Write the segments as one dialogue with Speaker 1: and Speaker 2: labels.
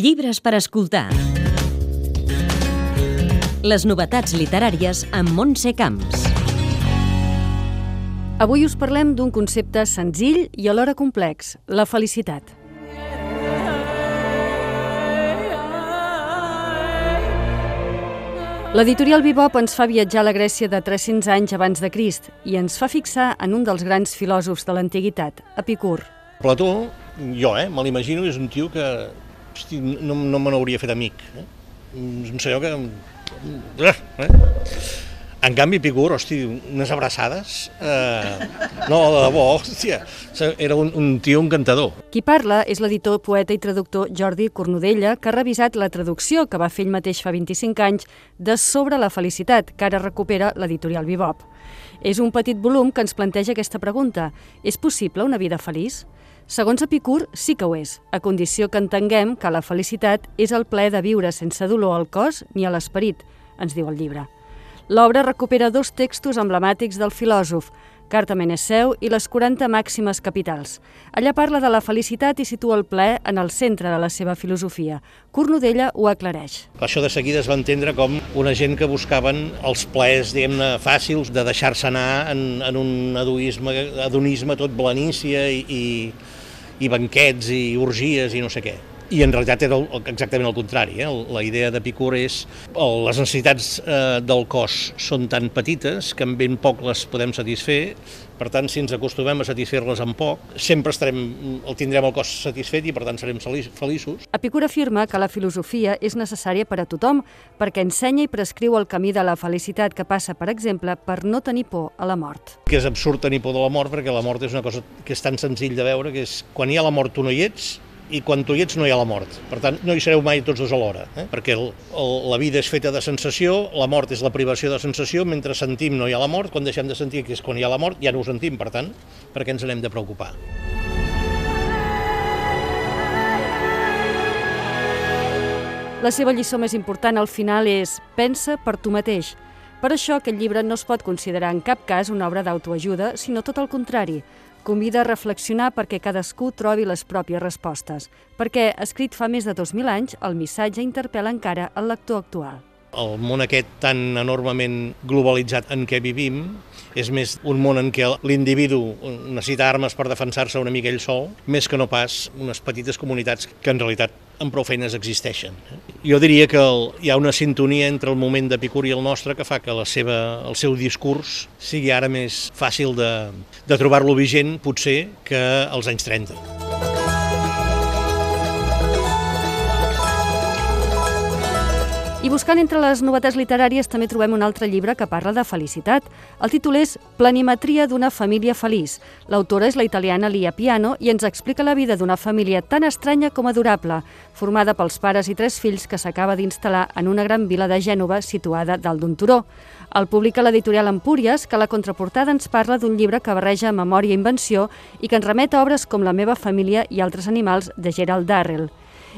Speaker 1: Llibres per escoltar. Les novetats literàries amb Montse Camps.
Speaker 2: Avui us parlem d'un concepte senzill i alhora complex, la felicitat. L'editorial Bebop ens fa viatjar a la Grècia de 300 anys abans de Crist i ens fa fixar en un dels grans filòsofs de l'antiguitat, Epicur.
Speaker 3: Plató, jo, eh, me l'imagino, és un tio que hosti, no, no me n'hauria fet amic. Eh? Un senyor que... Eh? En canvi, Epicur, hosti, unes abraçades... Eh... No, de debò, hòstia, era un, un tio encantador.
Speaker 2: Qui parla és l'editor, poeta i traductor Jordi Cornudella, que ha revisat la traducció que va fer ell mateix fa 25 anys de Sobre la felicitat, que ara recupera l'editorial Bebop. És un petit volum que ens planteja aquesta pregunta. És possible una vida feliç? Segons Epicur, sí que ho és, a condició que entenguem que la felicitat és el ple de viure sense dolor al cos ni a l'esperit, ens diu el llibre. L'obra recupera dos textos emblemàtics del filòsof, Carta Meneceu i les 40 màximes capitals. Allà parla de la felicitat i situa el ple en el centre de la seva filosofia. Cornudella ho aclareix.
Speaker 3: Això de seguida es va entendre com una gent que buscaven els plaers, diguem-ne, fàcils de deixar-se anar en, en un adonisme, adonisme tot blanícia i, i i banquets i orgies i no sé què. I en realitat era exactament el contrari. Eh? La idea d'Epicur és les necessitats eh, del cos són tan petites que amb ben poc les podem satisfer, per tant, si ens acostumem a satisfer-les amb poc, sempre estarem, el tindrem el cos satisfet i per tant serem feliços.
Speaker 2: Epicur afirma que la filosofia és necessària per a tothom perquè ensenya i prescriu el camí de la felicitat que passa, per exemple, per no tenir por a la mort.
Speaker 3: Que és absurd tenir por de la mort perquè la mort és una cosa que és tan senzill de veure que és quan hi ha la mort tu no hi ets, i quan tu hi ets no hi ha la mort. Per tant, no hi sereu mai tots dos alhora, eh? perquè el, el, la vida és feta de sensació, la mort és la privació de sensació, mentre sentim no hi ha la mort, quan deixem de sentir que és quan hi ha la mort, ja no ho sentim, per tant, per què ens n'hem de preocupar?
Speaker 2: La seva lliçó més important al final és pensa per tu mateix. Per això aquest llibre no es pot considerar en cap cas una obra d'autoajuda, sinó tot el contrari, convida a reflexionar perquè cadascú trobi les pròpies respostes, perquè, escrit fa més de 2.000 anys, el missatge interpel·la encara el lector actual.
Speaker 3: El món aquest tan enormement globalitzat en què vivim és més un món en què l'individu necessita armes per defensar-se una mica ell sol, més que no pas unes petites comunitats que en realitat amb prou feines existeixen. Jo diria que el, hi ha una sintonia entre el moment d'Epicur i el nostre que fa que la seva, el seu discurs sigui ara més fàcil de, de trobar-lo vigent, potser, que als anys 30.
Speaker 2: I buscant entre les novetats literàries també trobem un altre llibre que parla de felicitat. El títol és Planimetria d'una família feliç. L'autora és la italiana Lia Piano i ens explica la vida d'una família tan estranya com adorable, formada pels pares i tres fills que s'acaba d'instal·lar en una gran vila de Gènova situada dalt d'un turó. El publica l'editorial Empúries, que la contraportada ens parla d'un llibre que barreja memòria i invenció i que ens remet a obres com La meva família i altres animals de Gerald Darrell.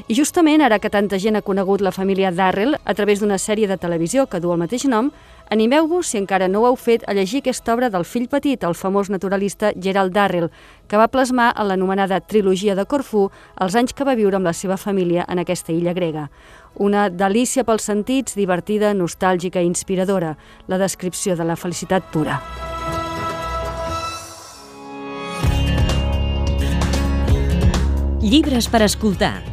Speaker 2: I justament ara que tanta gent ha conegut la família Darrell a través d'una sèrie de televisió que du el mateix nom, animeu-vos, si encara no ho heu fet, a llegir aquesta obra del fill petit, el famós naturalista Gerald Darrell, que va plasmar en l'anomenada trilogia de Corfú els anys que va viure amb la seva família en aquesta illa grega. Una delícia pels sentits, divertida, nostàlgica i inspiradora, la descripció de la felicitat pura.
Speaker 1: Llibres per escoltar